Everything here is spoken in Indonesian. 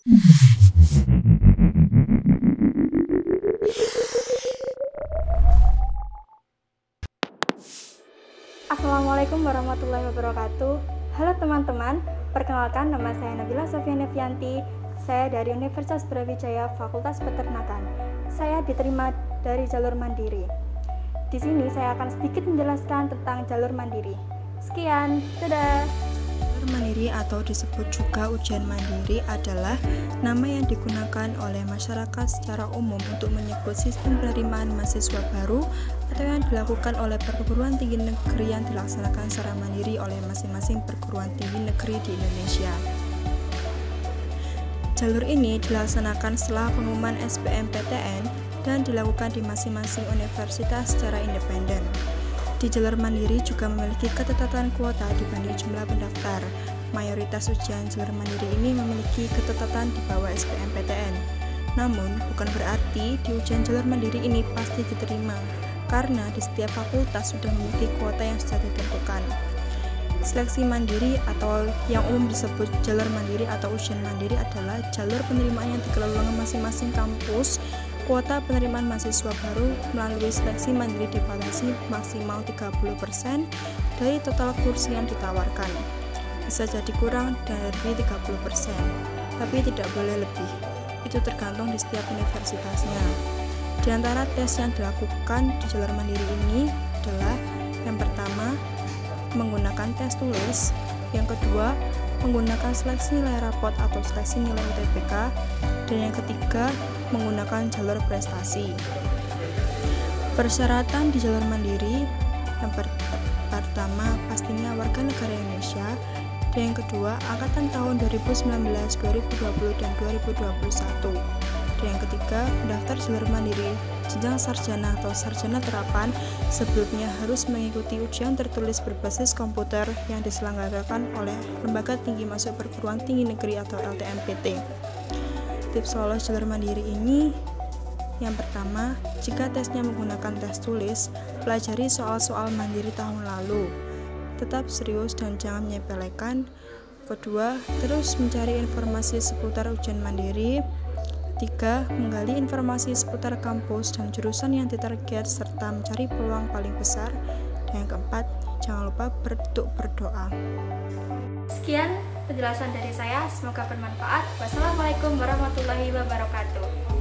Assalamualaikum warahmatullahi wabarakatuh. Halo teman-teman, perkenalkan nama saya Nabila Sofia Nevianti. Saya dari Universitas Brawijaya Fakultas Peternakan. Saya diterima dari jalur mandiri. Di sini saya akan sedikit menjelaskan tentang jalur mandiri. Sekian, dadah. Jalur mandiri atau disebut juga ujian mandiri adalah nama yang digunakan oleh masyarakat secara umum untuk menyebut sistem penerimaan mahasiswa baru atau yang dilakukan oleh perguruan tinggi negeri yang dilaksanakan secara mandiri oleh masing-masing perguruan tinggi negeri di Indonesia. Jalur ini dilaksanakan setelah pengumuman SBMPTN dan dilakukan di masing-masing universitas secara independen. Di jalur mandiri juga memiliki ketetatan kuota dibanding jumlah pendaftar. Mayoritas ujian jalur mandiri ini memiliki ketetatan di bawah SBMPTN. Namun, bukan berarti di ujian jalur mandiri ini pasti diterima, karena di setiap fakultas sudah memiliki kuota yang sudah ditentukan. Seleksi mandiri atau yang umum disebut jalur mandiri atau ujian mandiri adalah jalur penerimaan yang dikelola masing-masing kampus Kuota penerimaan mahasiswa baru melalui seleksi mandiri dibatasi maksimal 30% dari total kursi yang ditawarkan. Bisa jadi kurang dari 30%, tapi tidak boleh lebih. Itu tergantung di setiap universitasnya. Di antara tes yang dilakukan di jalur mandiri ini adalah yang pertama, menggunakan tes tulis, yang kedua, menggunakan seleksi nilai rapot atau seleksi nilai UTBK, dan yang ketiga, menggunakan jalur prestasi. Persyaratan di jalur mandiri yang pertama pastinya warga negara Indonesia dan yang kedua angkatan tahun 2019, 2020 dan 2021. Yang ketiga, pendaftar jalur mandiri jenjang sarjana atau sarjana terapan sebelumnya harus mengikuti ujian tertulis berbasis komputer yang diselenggarakan oleh Lembaga Tinggi Masuk Perguruan Tinggi Negeri atau LTMPT. Tips lolos jalur mandiri ini yang pertama, jika tesnya menggunakan tes tulis, pelajari soal-soal mandiri tahun lalu. Tetap serius dan jangan menyepelekan. Kedua, terus mencari informasi seputar ujian mandiri. Tiga, menggali informasi seputar kampus dan jurusan yang ditarget serta mencari peluang paling besar. Dan yang keempat, jangan lupa berdoa. Sekian penjelasan dari saya, semoga bermanfaat. Wassalamualaikum warahmatullahi wabarakatuh.